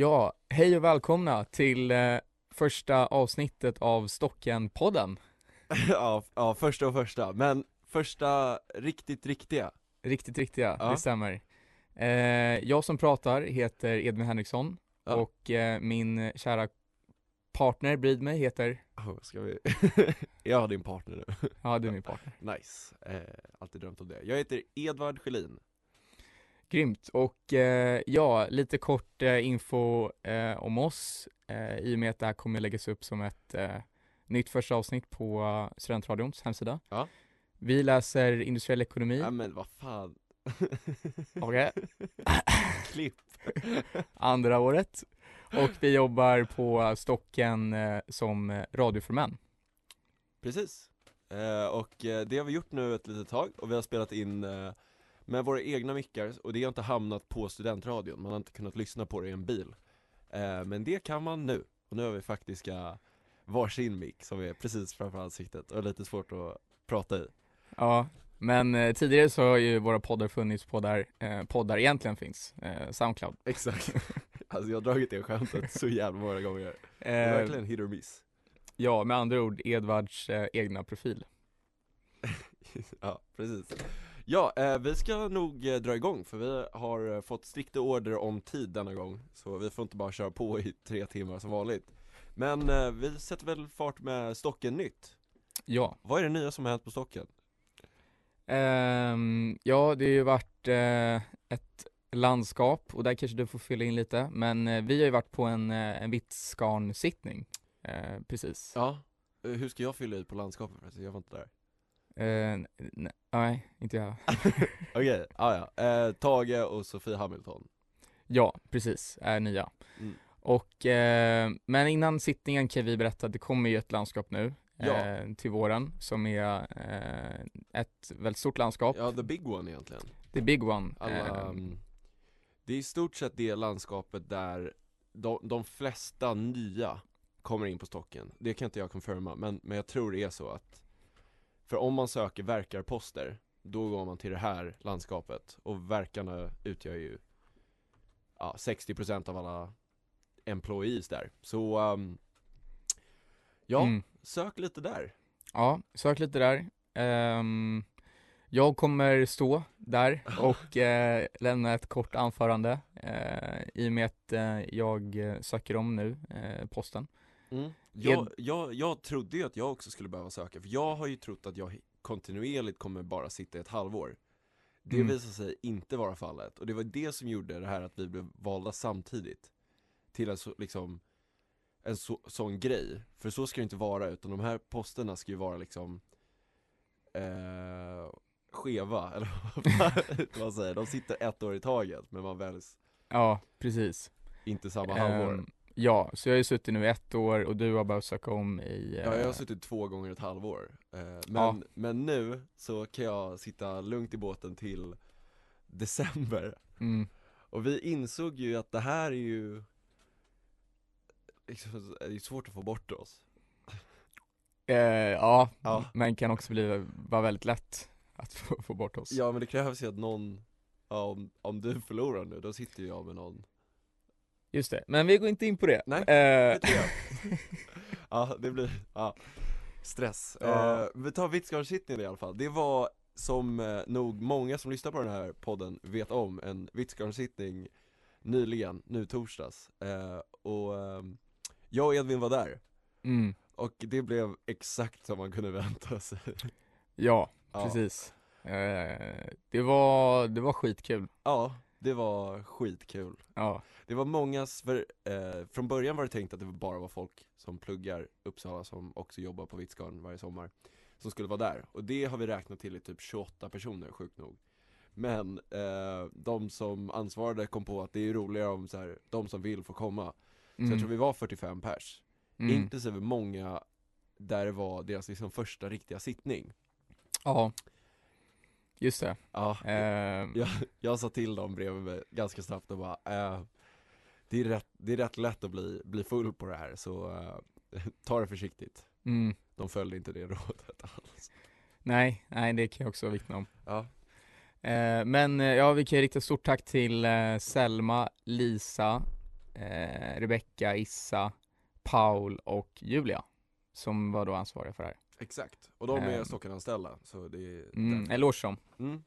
Ja, hej och välkomna till eh, första avsnittet av Stocken-podden. ja, ja, första och första, men första riktigt riktiga Riktigt riktiga, Ja. det stämmer. Eh, jag som pratar heter Edvin Henriksson Ja. och eh, min kära partner bredvid mig heter, oh, ska vi... Jag har din partner nu, ja du är min partner. nice, eh, alltid drömt om det Jag heter Edvard Schelin Grymt, och eh, ja, lite kort eh, info eh, om oss eh, i och med att det här kommer läggas upp som ett eh, nytt första avsnitt på uh, Studentradions hemsida. Ja. Vi läser industriell ekonomi, Ja men vad fan Okej. Klipp andra året och vi jobbar på Stocken eh, som radioförmän. Precis, och det har vi gjort nu ett litet tag och vi har spelat in med våra egna mickar och det har inte hamnat på studentradion, man har inte kunnat lyssna på det i en bil. Eh, Men det kan man nu, och nu har vi faktiska varsin mick som är precis framför ansiktet och lite svårt att prata i. Ja, men eh, tidigare så har ju våra poddar funnits på där eh, poddar egentligen finns, eh, Soundcloud. Exakt. Alltså jag har dragit det skämtet så jävla många gånger. Det är Eh, verkligen hit or miss. ja, med andra ord Edvards eh, egna profil. Ja, precis Ja, eh, vi ska nog eh, dra igång för vi har eh, fått strikta order om tid denna gång. Så vi får inte bara köra på i tre timmar som vanligt. Men eh, vi sätter väl fart med Stocken nytt. Ja, Vad är det nya som har hänt på Stocken? Ehm, ja det har ju varit eh, ett landskap och där kanske du får fylla in lite, men eh, vi har ju varit på en, eh, en Vitsgarn-sittning, eh, precis. Ja. Eh, Hur ska jag fylla i på landskapet? Jag var inte där Eh, n- nej, inte jag. Okej, ja ja, eh, Tage och Sofie Hamilton Ja, precis, är nya. Mm. Och, eh, men innan sittningen kan vi berätta att det kommer ju ett landskap nu Ja. eh, till våren som är eh, ett väldigt stort landskap. Ja, the big one egentligen The big one. Alla, Eh, mm, det är i stort sett det landskapet där de, de flesta nya kommer in på stocken Det kan inte jag confirma, men, men jag tror det är så att För om man söker verkarposter, då går man till det här landskapet och verkarna utgör ju ja, 60% av alla employees där Så, ehm, ja, mm. sök lite där Ja, sök lite där. Ehm, jag kommer stå där och eh, lämna ett kort anförande eh, i och med att eh, jag söker om nu posten. Mm. Jag, jag, jag trodde ju att jag också skulle behöva söka, för jag har ju trott att jag kontinuerligt kommer bara sitta i ett halvår Det Mm. visade sig inte vara fallet, och det var det som gjorde det här att vi blev valda samtidigt Till en så, liksom, en så, sån grej, för så ska det inte vara, utan de här posterna ska ju vara liksom eh, skeva, eller vad man säger, de sitter ett år i taget, men man väljs Ja, precis. inte samma halvår Ehm, ja, så jag har ju suttit nu ett år och du har behövt söka om i... Ja, jag har eh, suttit två gånger ett halvår, eh, men, Ja. men nu så kan jag sitta lugnt i båten till december mm, Och vi insåg ju att det här är ju liksom, Det är svårt att få bort oss eh, ja, Ja. men kan också bli, vara väldigt lätt att få, få bort oss. Ja men det krävs ju att någon, ja om, om du förlorar nu, då sitter jag med någon Just det, men vi går inte in på det. Nej, Eh, vet du det? Ja det blir, ja, stress Ja. eh, Vi tar Vitsgarnsittningen i alla fall, det var som eh, nog många som lyssnar på den här podden vet om, en Vitsgarnsittning nyligen, nu torsdags eh, Och ehm, jag och Edvin var där, mm. och det blev exakt som man kunde vänta sig Ja, Ja. precis. Eh, det var, det var skitkul. Ja, det var skitkul. Ja. Det var många, för eh, från början var det tänkt att det bara var folk som pluggar Uppsala som också jobbar på Vitsgarden varje sommar Som skulle vara där, och det har vi räknat till i typ 28 personer, sjukt nog Men eh, de som ansvarade kom på att det är roligare om så här, de som vill får komma Så Mm. jag tror vi var 45 pers, Mm. inklusive många där det var deras liksom första riktiga sittning Ja. Just det. Ja, Eh, jag, jag sa till dem bredvid mig ganska snabbt och bara eh, det, är rätt, det är rätt lätt att bli, bli full på det här så eh, ta det försiktigt mm. De följde inte det rådet alls Nej, nej det kan jag också vittna om. Ja, Eh, men eh, ja, vi kan rikta stort tack till Selma, Lisa, Rebecka, Issa, Paul och Julia som var då ansvariga för det här. Exakt, och de är Ehm. Stockenanställda så det är Mm, eloge som. mm.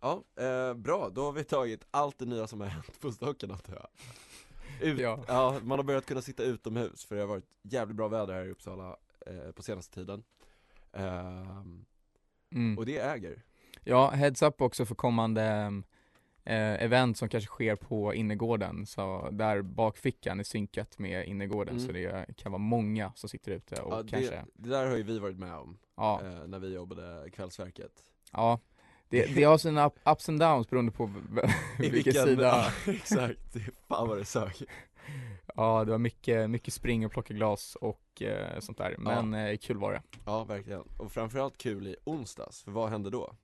Ja, eh, bra, då har vi tagit allt det nya som har hänt på Stocken antar jag Ut, Ja. ja. man har börjat kunna sitta utomhus för det har varit jävligt bra väder här i Uppsala eh, på senaste tiden Ehm, Mm. Och det äger Ja, heads up också för kommande eh, event som kanske sker på innergården, så där bakfickan är synkat med innergården Mm. så det kan vara många som sitter ute och Ja, det, kanske, det där har ju vi varit med om ja, eh, när vi jobbade kvällsverket ja. Det, det har sina up- ups and downs beroende på v- I vilken sida Ja, exakt, det, fan vad det sög Ja, det var mycket, mycket spring och plocka glas och eh, sånt där, men eh, kul var det. Ja verkligen, och framförallt kul i onsdags, för vad hände då?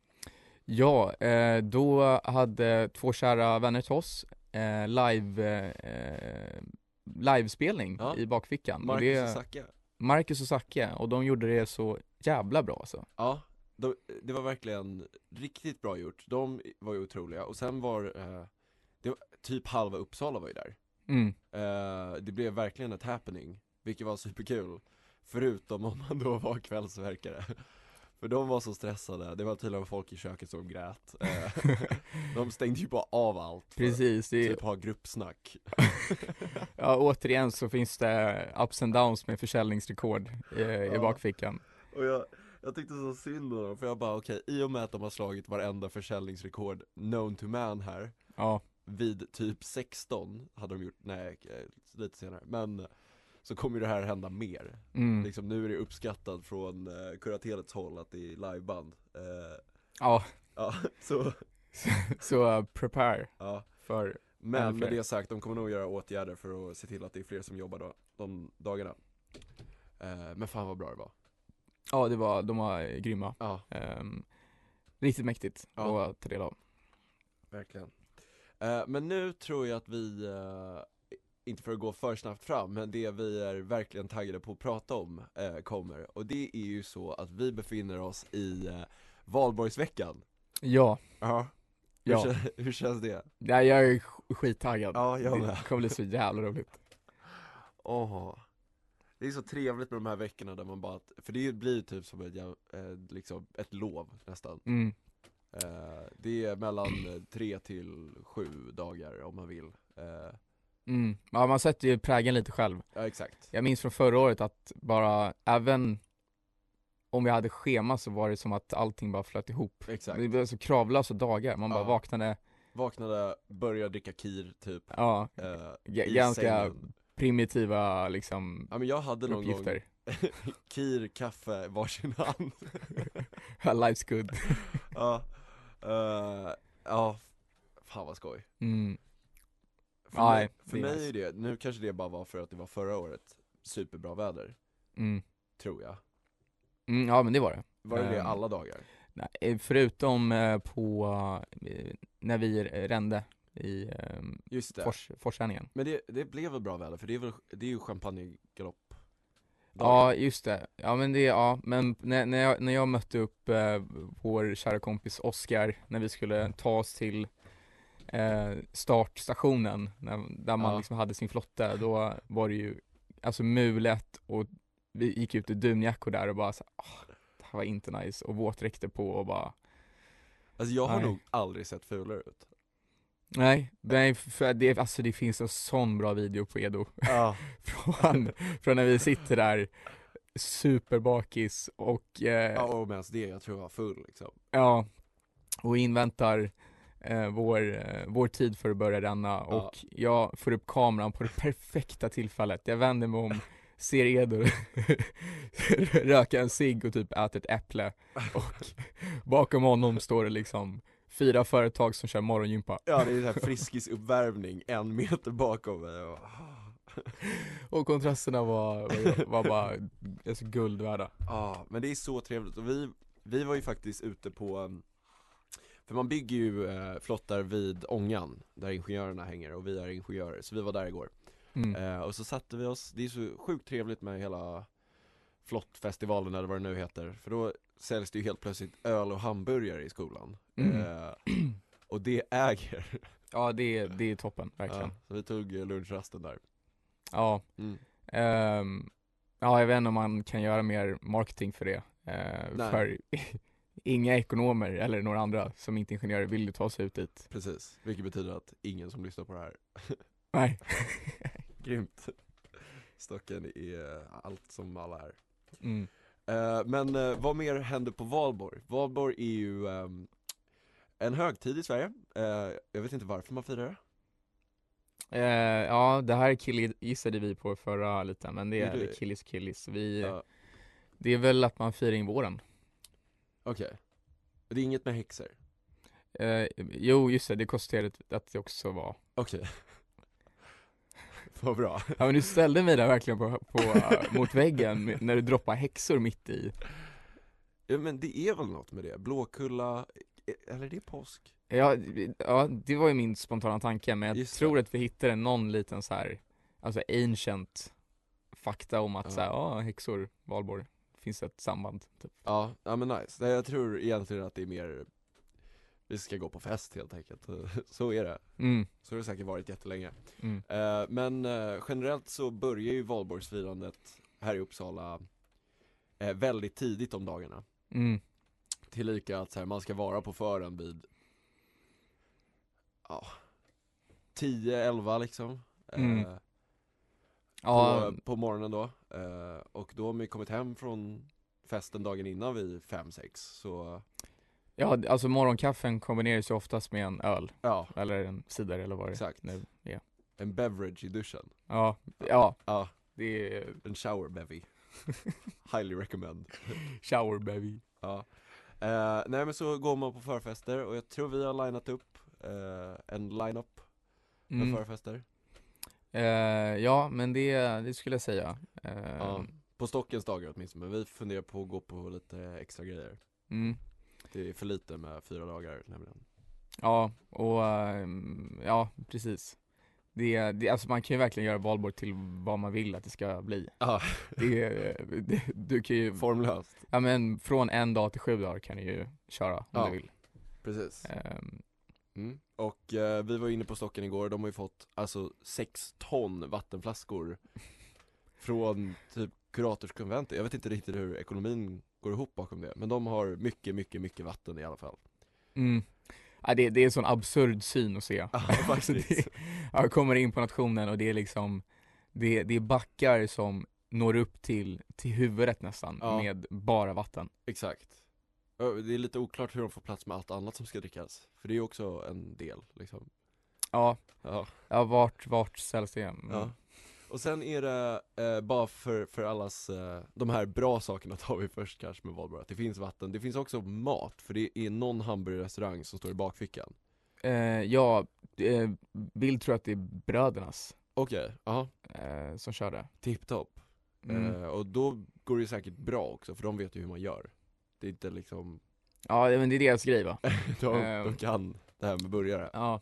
Ja, eh, då hade två kära vänner till oss eh, live, eh, livespelning Ja. i bakfickan. Marcus och det, och Zacke Marcus och Zacke, och de gjorde det så jävla bra alltså. Ja, de, det var verkligen riktigt bra gjort, de var ju otroliga, och sen var, eh, det var typ halva Uppsala var ju där Mm. eh, Det blev verkligen ett happening, vilket var superkul Förutom om man då var kvällsverkare För de var så stressade, det var tydligen folk i köket som grät eh, De stängde ju bara av allt för Precis, det, typ ha gruppsnack ja, återigen så finns det ups and downs med försäljningsrekord eh, i Ja. bakfickan. Och jag, jag tyckte så synd om dem, för jag bara okej, i och med att de har slagit varenda försäljningsrekord known to man här Ja, Vid typ 16 hade de gjort, nej eh, lite senare, men så kommer det här hända mer. Mm. Liksom nu är det uppskattat från eh, kuratelets håll att det är liveband. Eh, ja, Ja, så, så uh, prepare ja. för, Men med det sagt, de kommer nog göra åtgärder för att se till att det är fler som jobbar då, de dagarna. Eh, Men fan vad bra det var. Ja det var, de var grymma. Ja, Ehm, riktigt mäktigt Ja. att ta del av. verkligen. Eh, Men nu tror jag att vi, eh, inte för att gå för snabbt fram, men det vi är verkligen taggade på att prata om eh, kommer Och det är ju så att vi befinner oss i eh, valborgsveckan Ja, Ja hur, ja. kän- hur känns det? Nej, jag är sk- skittaggad. Ja, jag det kommer bli så jävla roligt. Åh Det är så trevligt med de här veckorna där man bara, för det blir ju typ som ett, eh, liksom ett lov nästan Mm. eh, Det är mellan tre till sju dagar om man vill eh, Mm. Ja, man sätter ju prägen lite själv. Ja exakt Jag minns från förra året att bara, även om vi hade schema så var det som att allting bara flöt ihop. Exakt Det var så kravlösa dagar, man bara Ja. vaknade, Vaknade, började dricka kir typ ja, eh, ganska sängen. primitiva liksom Ja men jag hade någon uppgifter. gång kir, kaffe, varsin hand Life's good. Ja, eh, ja, fan vad skoj Mm. För, Ja, mig, det för är mig är det, nu kanske det bara var för att det var förra året superbra väder, Mm. tror jag Mm, ja men det var det. Var det det Ehm, alla dagar? Nej, eh, förutom eh, på, eh, när vi rände i eh, Just det, Fors, Forssändningen. men det, det blev väl bra väder för det är väl, det är ju champagnegalopp Ja just det, ja men det, ja men när, när, jag, när jag mötte upp eh, vår kära kompis Oskar när vi skulle ta oss till eh, startstationen när, där man Ja. liksom hade sin flotte, då var det ju alltså mulet och vi gick ut i dunjackor där och bara så, ah, det här var inte nice och våtdräkter på och bara Alltså jag har Nej. nog aldrig sett fulare ut Nej, nej för det, alltså det finns en sån bra video på Edo Ja, från, från när vi sitter där superbakis och eh, Ja, och medan det jag tror jag var full liksom. Ja, och inväntar eh, vår, eh, vår tid för att börja ränna Ja. och jag får upp kameran på det perfekta tillfället. Jag vänder mig om, ser Edur röka en cigg och typ äta ett äpple och bakom honom står det liksom fyra företag som kör morgongympa. Ja det är såhär friskisuppvärmning en meter bakom mig och, Och kontrasterna var, var, var bara alltså, guld värda. Ja, men det är så trevligt och vi, vi var ju faktiskt ute på um, För man bygger ju eh, flottar vid ångan, där ingenjörerna hänger och vi är ingenjörer, så vi var där igår Mm. eh, Och så satte vi oss, det är så sjukt trevligt med hela flottfestivalen eller vad det nu heter För då säljs det ju helt plötsligt öl och hamburgare i skolan Mm. eh, Och det äger, Ja det, är- det är toppen, verkligen. ja, så vi tog eh, lunchrasten där Ja. mm. Ehm, ja, jag vet inte om man kan göra mer marketing för det. Eh, Nej. för inga ekonomer eller några andra som inte är ingenjörer vill ta sig ut dit. Precis, vilket betyder att ingen som lyssnar på det här Nej. Grymt Stocken är eh, allt som alla är Mm. Eh, Men eh, vad mer händer på valborg? Valborg är ju ehm, en högtid i Sverige, jag vet inte varför man firar det ja, det här killgissade vi på förra lite, men det Gjorde är vi? killis killis. Vi. Det är väl att man firar in våren. Okej Det är inget med häxor? Eh, jo, just det, det konstaterade att det också var. Okej Vad bra Ja men du ställde mig där verkligen på, på, eh, mot väggen när du droppade häxor mitt i. ja, Men det är väl något med det? Blåkulla, eh, eller det är påsk? Ja, ja, det var ju min spontana tanke, men jag Just det. tror att vi hittade någon liten så här, alltså ancient fakta om att Ja. så här, ja, häxor, valborg, finns ett samband typ. Ja, ja men nice. Nej, jag tror egentligen att det är mer Vi ska gå på fest helt enkelt, så är det. Mm, Så har det säkert varit jättelänge. Mm, Eh, Men eh, generellt så börjar ju valborgsfirandet här i Uppsala eh, väldigt tidigt om dagarna. Mm, Tillika att så här, man ska vara på fören vid Ja 10-11 liksom. Eh, Mm. Ja, på, på morgonen då. Eh, Och då har man ju kommit hem från festen dagen innan vid 5-6 så ja, alltså morgonkaffen kombineras ju oftast med en öl, Ja, eller en cider eller vad det exakt. nu är. En beverage i duschen. Ja, ja, Ja, det är en shower bevy. Highly recommend. Shower baby. Ja. Eh, Nej men så går man på förfester och jag tror vi har linat upp eh, en line-up med Mm. förfester Eh, ja, men det, det skulle jag säga. Eh, Ja, på Stockens dagar åtminstone, men vi funderar på att gå på lite extra grejer mm. Det är för lite med fyra dagar nämligen Ja, och ehm, ja, precis. Det, det, alltså man kan ju verkligen göra valborg till vad man vill att det ska bli. Ja, Det, det, du kan ju, formlöst ja men från en dag till sju dagar kan du ju köra om Ja. du vill. Precis Ehm, mm. Och eh, vi var inne på Stocken igår, de har ju fått alltså sex ton vattenflaskor Från typ kuratorskonventet, jag vet inte riktigt hur ekonomin går ihop bakom det Men de har mycket, mycket, mycket vatten i alla fall mm. ja, det, det är en sån absurd syn att se. Ja, Alltså det, jag kommer in på nationen och det är liksom, det, det är backar som når upp till, till huvudet nästan Ja. med bara vatten. Exakt Det är lite oklart hur de får plats med allt annat som ska drickas För det är ju också en del liksom Ja, Ja, ja vart, vart säljs det? Mm. ja. Och sen är det, eh, bara för, för allas, eh, de här bra sakerna tar vi först kanske med valborg, att det finns vatten, det finns också mat, för det är någon hamburgerrestaurang som står i bakfickan Eh, ja, eh, Bill tror att det är brödernas Okej, ja, eh, som kör det. tipptopp Mm. eh, Och då går det säkert bra också, för de vet ju hur man gör Det är inte liksom, Ja, men det är deras grej va? de, Ehm. de kan det här med burgare Ja,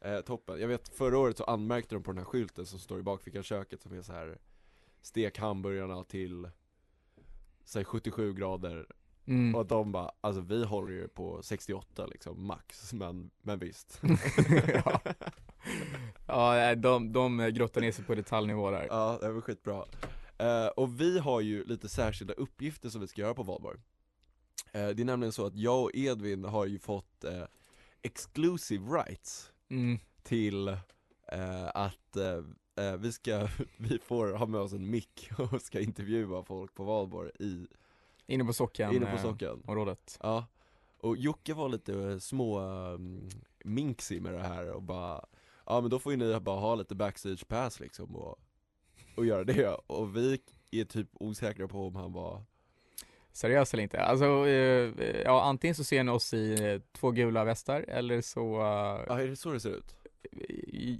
Eh, toppen. Jag vet förra året så anmärkte de på den här skylten som står i bakfickan köket som är så här Stek hamburgarna till Säg 77 grader mm. och de bara, alltså vi håller ju på 68 liksom max, men, men visst ja. ja, de, de grottar ner sig på detaljnivå där. Ja, det var skitbra eh, Och vi har ju lite särskilda uppgifter som vi ska göra på valborg Det är nämligen så att jag och Edvin har ju fått eh, exclusive rights Mm. till eh, att, eh, eh, vi ska, vi får ha med oss en mick och ska intervjua folk på valborg i, Inne på socken, inne på eh, socken området. Ja, och Jocke var lite eh, små um, minxig med det här och bara Ja men då får ju ni bara ha lite backstage pass liksom och, och göra det och vi är typ osäkra på om han var Seriöst eller inte? Alltså, eh, ja antingen så ser ni oss i eh, två gula västar eller så, Ja eh, är det så det ser ut?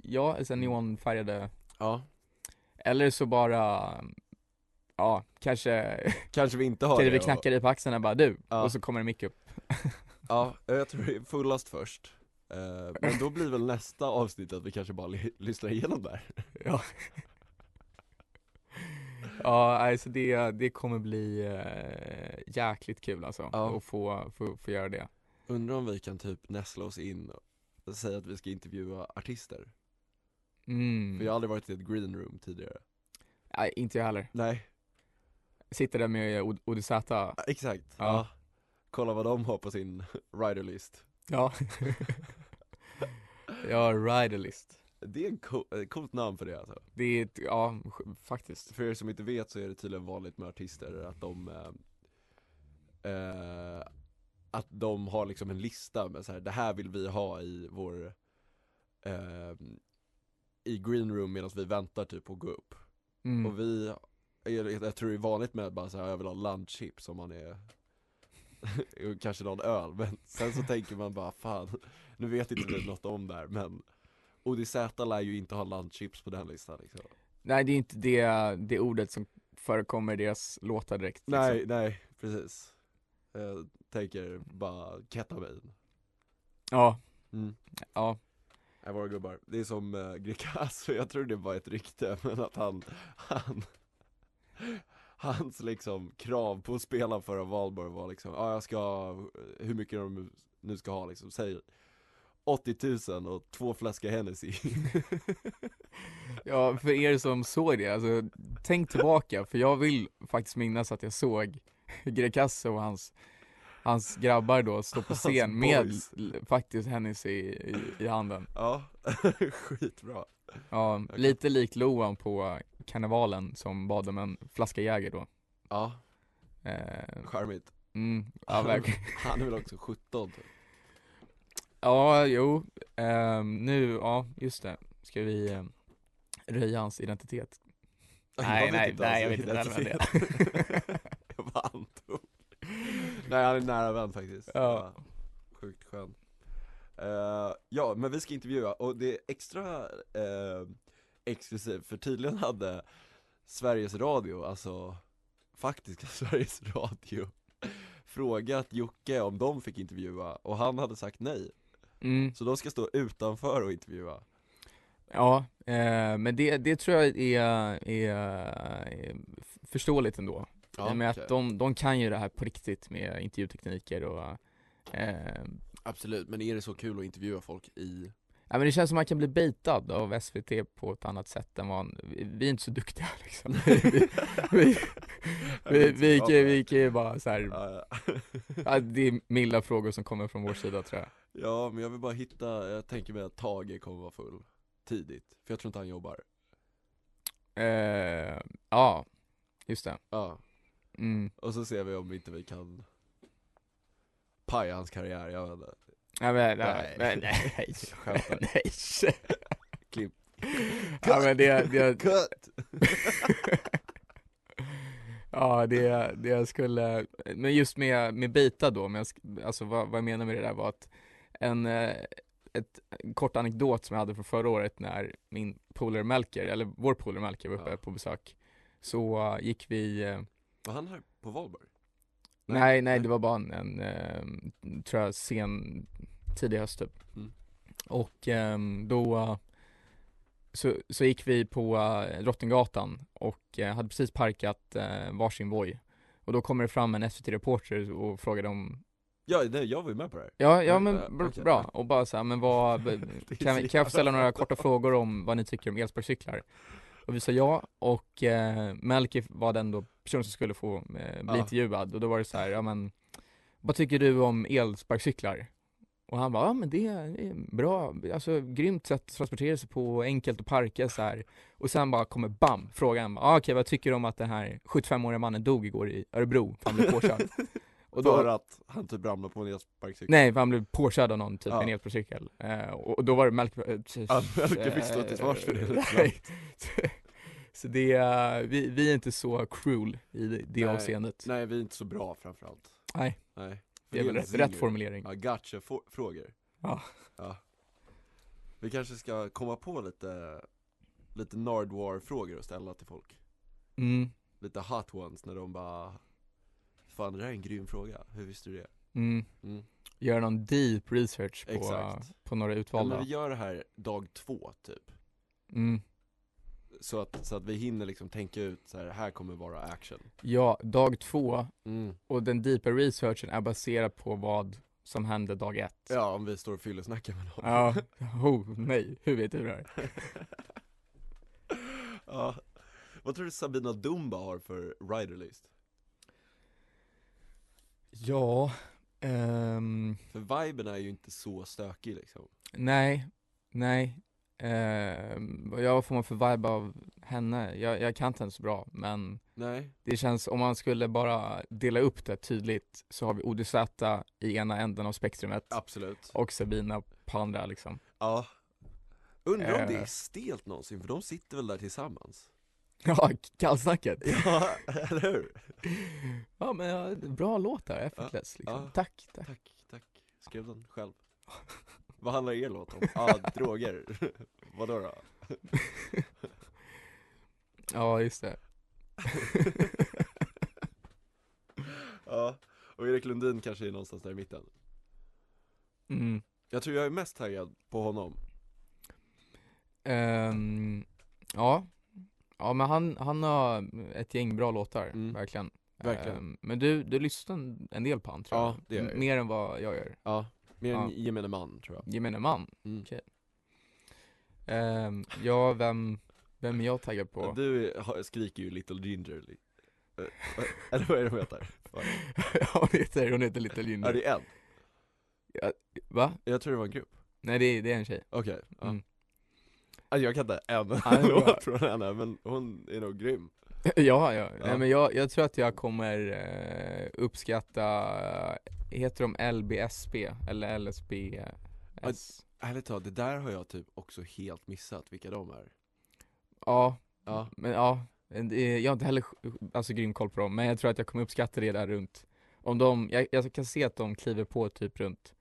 ja, alltså neonfärgade. Ja, Eller så bara, ja kanske, kanske vi inte har kanske det vi knackar dig på axeln och bara du, Ja. och så kommer det mick upp. Ja, jag tror det är fullast först. Eh, Men då blir väl nästa avsnitt att vi kanske bara ly- lyssnar igenom där. Ja Ja, alltså det, det kommer bli eh, jäkligt kul alltså, Ja. att få, få, få göra det. Undrar om vi kan typ näsla oss in och säga att vi ska intervjua artister. Mm. För jag har aldrig varit i ett green room tidigare. Nej, inte jag heller. Nej, Sitter där med ODZ exakt, ja. Ja. Kolla vad de har på sin riderlist Ja. Ja, riderlist Det är ett co- ett coolt namn för det alltså. Det är, ett- ja, faktiskt. För er som inte vet så är det tydligen vanligt med artister att de eh, eh, Att de har liksom en lista med så här, det här vill vi ha i vår eh, I green room medan vi väntar typ på att gå upp. Mm. Och vi, jag, jag tror det är vanligt med bara så här, jag vill ha lunchchips om man är Kanske någon öl, men sen så tänker man bara fan Nu vet inte vi något om det här men ODZ lär ju inte ha lunchchips på den listan liksom. Nej det är inte det, det ordet som förekommer i deras låtar direkt liksom. Nej, nej, precis. Jag tänker bara ketamin. Ja, mm. ja, Jag våra gubbar, det är som uh, Greekazo, jag tror det var ett rykte men att han, han Hans liksom krav på att spela förra valborg var liksom, ja jag ska, hur mycket de nu ska ha liksom, säg 80 000 och två flaskor Hennessy. Ja för er som såg det, alltså tänk tillbaka för jag vill faktiskt minnas att jag såg Greekazo och hans Hans grabbar då stå på scen med faktiskt Hennessy i, i, handen. Ja, skitbra. Ja, lite likt Loan på karnevalen som bad om en flaska Jäger då. Ja, eh, charmigt. mm, ja verkligen. Han är väl också 17 typ Ja, jo, ehm, nu, ja just det, ska vi eh, röja hans identitet? Nej, Jag nej, nej, jag vet inte vem det identitet. Jag bara antog Nej han är nära vän faktiskt. Ja. Sjukt skön. Eh, Ja, men vi ska intervjua och det är extra eh, exklusivt för tydligen hade Sveriges Radio, alltså faktiska Sveriges Radio frågat Jocke om de fick intervjua och han hade sagt nej Mm, Så de ska stå utanför och intervjua. Ja, eh, men det, det tror jag är, är, är f- förståeligt ändå. Och med okej. att de, de kan ju det här på riktigt med intervjutekniker och eh, Absolut, men är det så kul att intervjua folk i Ja men det känns som man kan bli baitad av SVT på ett annat sätt än vad, vi, vi är inte så duktiga liksom. Vi, vi, vi, vi, kan, vi kan ju bara så här, ja, det är milda frågor som kommer från vår sida tror jag. Ja, men jag vill bara hitta, jag tänker mig att Tage kommer vara full tidigt, för jag tror inte han jobbar. Eh, Ja, just det. Ja, mm. och så ser vi om inte vi kan paja hans karriär, jag vet inte ja, men, Nej. nej, nej, nej, nej Klipp. Ja men det, det, Cut! ja det, det jag skulle, men just med, med bita då, men jag, alltså vad, vad jag menar med det där var att en, eh, ett, en kort anekdot som jag hade från förra året när min polare Melker, eller vår polare Melker var uppe Ja. på besök Så gick vi, eh, Var han här på Valborg? nej nej det var bara en, en eh, tror jag sen, tidig höst typ Mm. Och ehm, då eh, så, så gick vi på uh, Drottninggatan och eh, hade precis parkat uh, varsin Voi Och då kommer det fram en SVT-reporter och frågade om Ja, nej, jag var ju med på det här Ja, ja men ja, br- okej. bra, och bara så här, men vad, kan, kan jag få ställa några bra. korta frågor om vad ni tycker om elsparkcyklar? Och vi sa ja, och eh, Melker var den då personen som skulle få eh, bli Ja. intervjuad, och då var det så här, ja men Vad tycker du om elsparkcyklar? Och han bara, ja men det är bra, alltså grymt sätt att transportera sig på, enkelt att parka så här. Och sen bara kommer bam, frågan, ah, okej vad tycker du om att den här 75-åriga mannen dog igår i Örebro, för han blev påkörd? Och För då, att han typ ramlade på en elsparkcykel nej, för han blev påkörd av någon typ, Ja. en elcykel. Eh, och, och då var det Melker, eh, Ja, Melker fick stå till svars för det. Nej. Så det, vi, vi är inte så cruel i det, det Nej. avseendet. Nej vi är inte så bra framförallt Nej. Nej Det är väl rätt, rätt formulering. Ja, gotcha-frågor Ja. ja Vi kanske ska komma på lite, lite Nardwar-frågor att ställa till folk Mm, Lite hot ones när de bara Fan det där är en grym fråga, hur visste du det? mm. Mm. Göra någon deep research på, Exakt. på några Ja, utvalda. men vi gör det här dag två typ Mm. Så att, så att vi hinner liksom tänka ut så här, här kommer vara action Ja, dag två mm. och den deepa researchen är baserad på vad som hände dag ett. Ja om vi står och fyllesnackar med någon Ja, oh, nej, hur vet du det här? ja. Vad tror du Sabina Dumba har för riderlist? Ja, ehm, För viben är ju inte så stökig liksom nej, nej. Ehm, vad får man för vibe av henne? Jag, jag kan inte henne så bra, men Nej det känns, om man skulle bara dela upp det tydligt så har vi ODZ i ena änden av spektrumet Absolut och Sabina på andra liksom. Ja Undrar om det Eh. är stelt någonsin, för de sitter väl där tillsammans? Ja, kallsnacket. Ja, eller hur? Ja men ja, bra låt där, effortless liksom. ja. Tack, tack. Tack, tack Skrev den själv Vad handlar er låt om? Ah, droger Vadå då? Ja just det. ja, och Erik Lundin kanske är någonstans där i mitten Mm. Jag tror jag är mest taggad på honom Ehm, ja. Ja men han, han har ett gäng bra låtar, Mm. verkligen. Verkligen. Ehm, men du, du lyssnar en- del på han tror Ja, jag. det gör jag. Mer än vad jag gör. Ja, mer Ja. än gemene man tror jag Gemene man. mm. Okej. Ehm, ja, vem, vem är jag taggad på? Du har- skriker ju Little Ginger li- Eh, Eller vad är det de heter? Ja, hon heter, hon heter Little Ja Ginger. det är en, Va? jag tror det var en grupp Nej det är, det är en tjej. Okej, ja. Mm. Alltså jag kan inte en det låt från henne men hon är nog grym ja, ja. Ja. Nej, men jag, jag tror att jag kommer eh, uppskatta, heter de LBSB eller LSBS? Ärligt talat, det där har jag typ också helt missat vilka de är Ja, Ja, men ja, jag har inte heller alltså, grym koll på dem, men jag tror att jag kommer uppskatta det där runt, om de, jag, jag kan se att de kliver på typ runt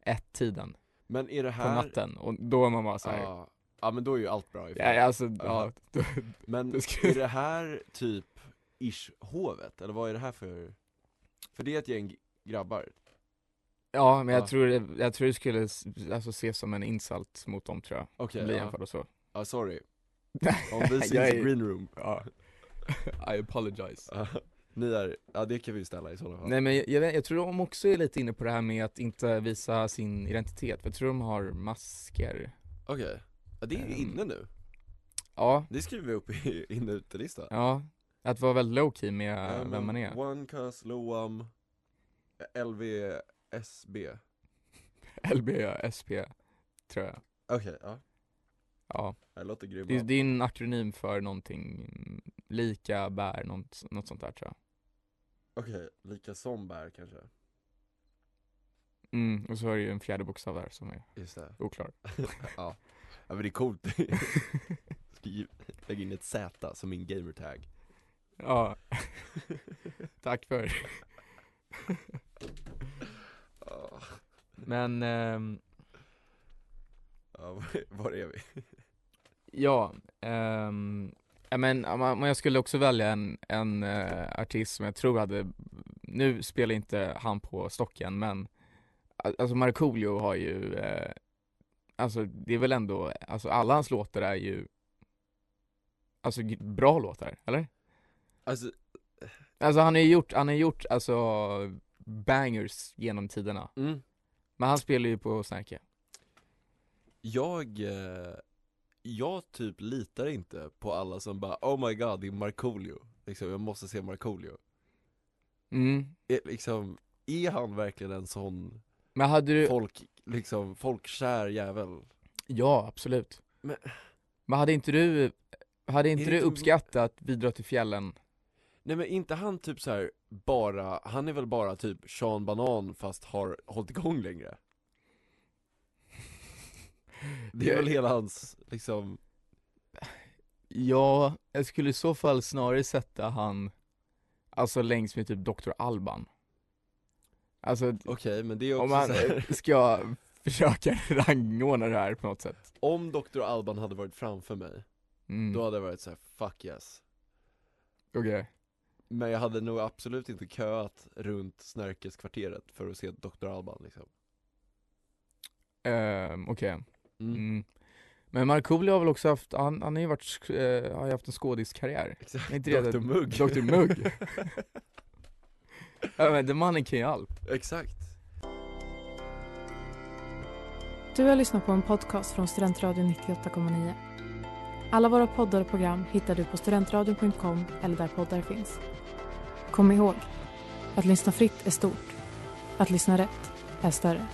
ett-tiden men är det på här natten, och då är man bara såhär, ja, ja men då är ju allt bra i och för ja, alltså, Ja. ja, Men är det här typ ish hovet, eller vad är det här för? För det är ett gäng grabbar? Ja men jag Ja. tror, det, jag tror det skulle alltså, ses som en insult mot dem tror jag, Okej, bli ja. och så. Ja sorry. Om vi Jag i green room. Ja, I apologize. Ja, Ni är, ja det kan vi ställa i sådana fall. Nej men jag, jag, jag tror de också är lite inne på det här med att inte visa sin identitet, för jag tror de har masker. Okej, ja, det är Ehm. inne nu, Ja, det skriver vi upp i in utelista. Ja, att vara väldigt low key med Ja, vem man är. One Cuz, Loam, LVSB LBSP, tror jag. Okej, ja, Ja, det låter grymma det, det är en akronym för någonting, lika bär, något, något sånt där tror jag. Okej, lika som bär kanske. Mm, och så har du ju en fjärde bokstav där som är Just det. oklar. Ja. Ja men det är coolt. Ska ju lägga in ett Z som min gamertag. Ja, tack för. Men, ehm, ja var- är vi? Ja, ehm, ja, men om jag skulle också välja en, en eh, artist som jag tror hade, nu spelar inte han på stocken men Alltså Markoolio har ju, eh, alltså det är väl ändå, alltså alla hans låtar är ju Alltså bra låtar, eller? Alltså, Alltså han har ju gjort, han har gjort alltså bangers genom tiderna. Mm, Men han spelar ju på Snärke jag, eh, jag typ litar inte på alla som bara Oh my god, det är Markoolio. Liksom, jag måste se Markoolio. Mm, är, liksom, är han verkligen en sån Men hade du, folk, liksom, folkkär jävel ja absolut Men- Men hade inte du, hade inte du uppskattat bidra till fjällen? Nej men inte han typ så här bara, han är väl bara typ Sean Banan fast har hållit igång längre Det är väl hela hans, liksom, Ja, jag skulle i så fall snarare sätta han Alltså längs med typ Dr. Alban Alltså okej men det är också om man här, ska försöka rangordna det här på något sätt om Dr. Alban hade varit framför mig, mm. då hade jag varit så här: fuck yes Okej, Men jag hade nog absolut inte köat runt Snärkeskvarteret för att se Dr. Alban liksom Ehm, okej mm. mm. Men Markoolio har väl också haft, han, han har ju varit, eh, har ju haft en skådiskarriär Exakt, Dr. Mugg Dr. Mugg. Ja men den mannen kan ju allt Exakt Du har lyssnat på en podcast från Studentradion 98,9. Alla våra poddar och program hittar du på studentradion.com eller där poddar finns. Kom ihåg, att lyssna fritt är stort. Att lyssna rätt är större.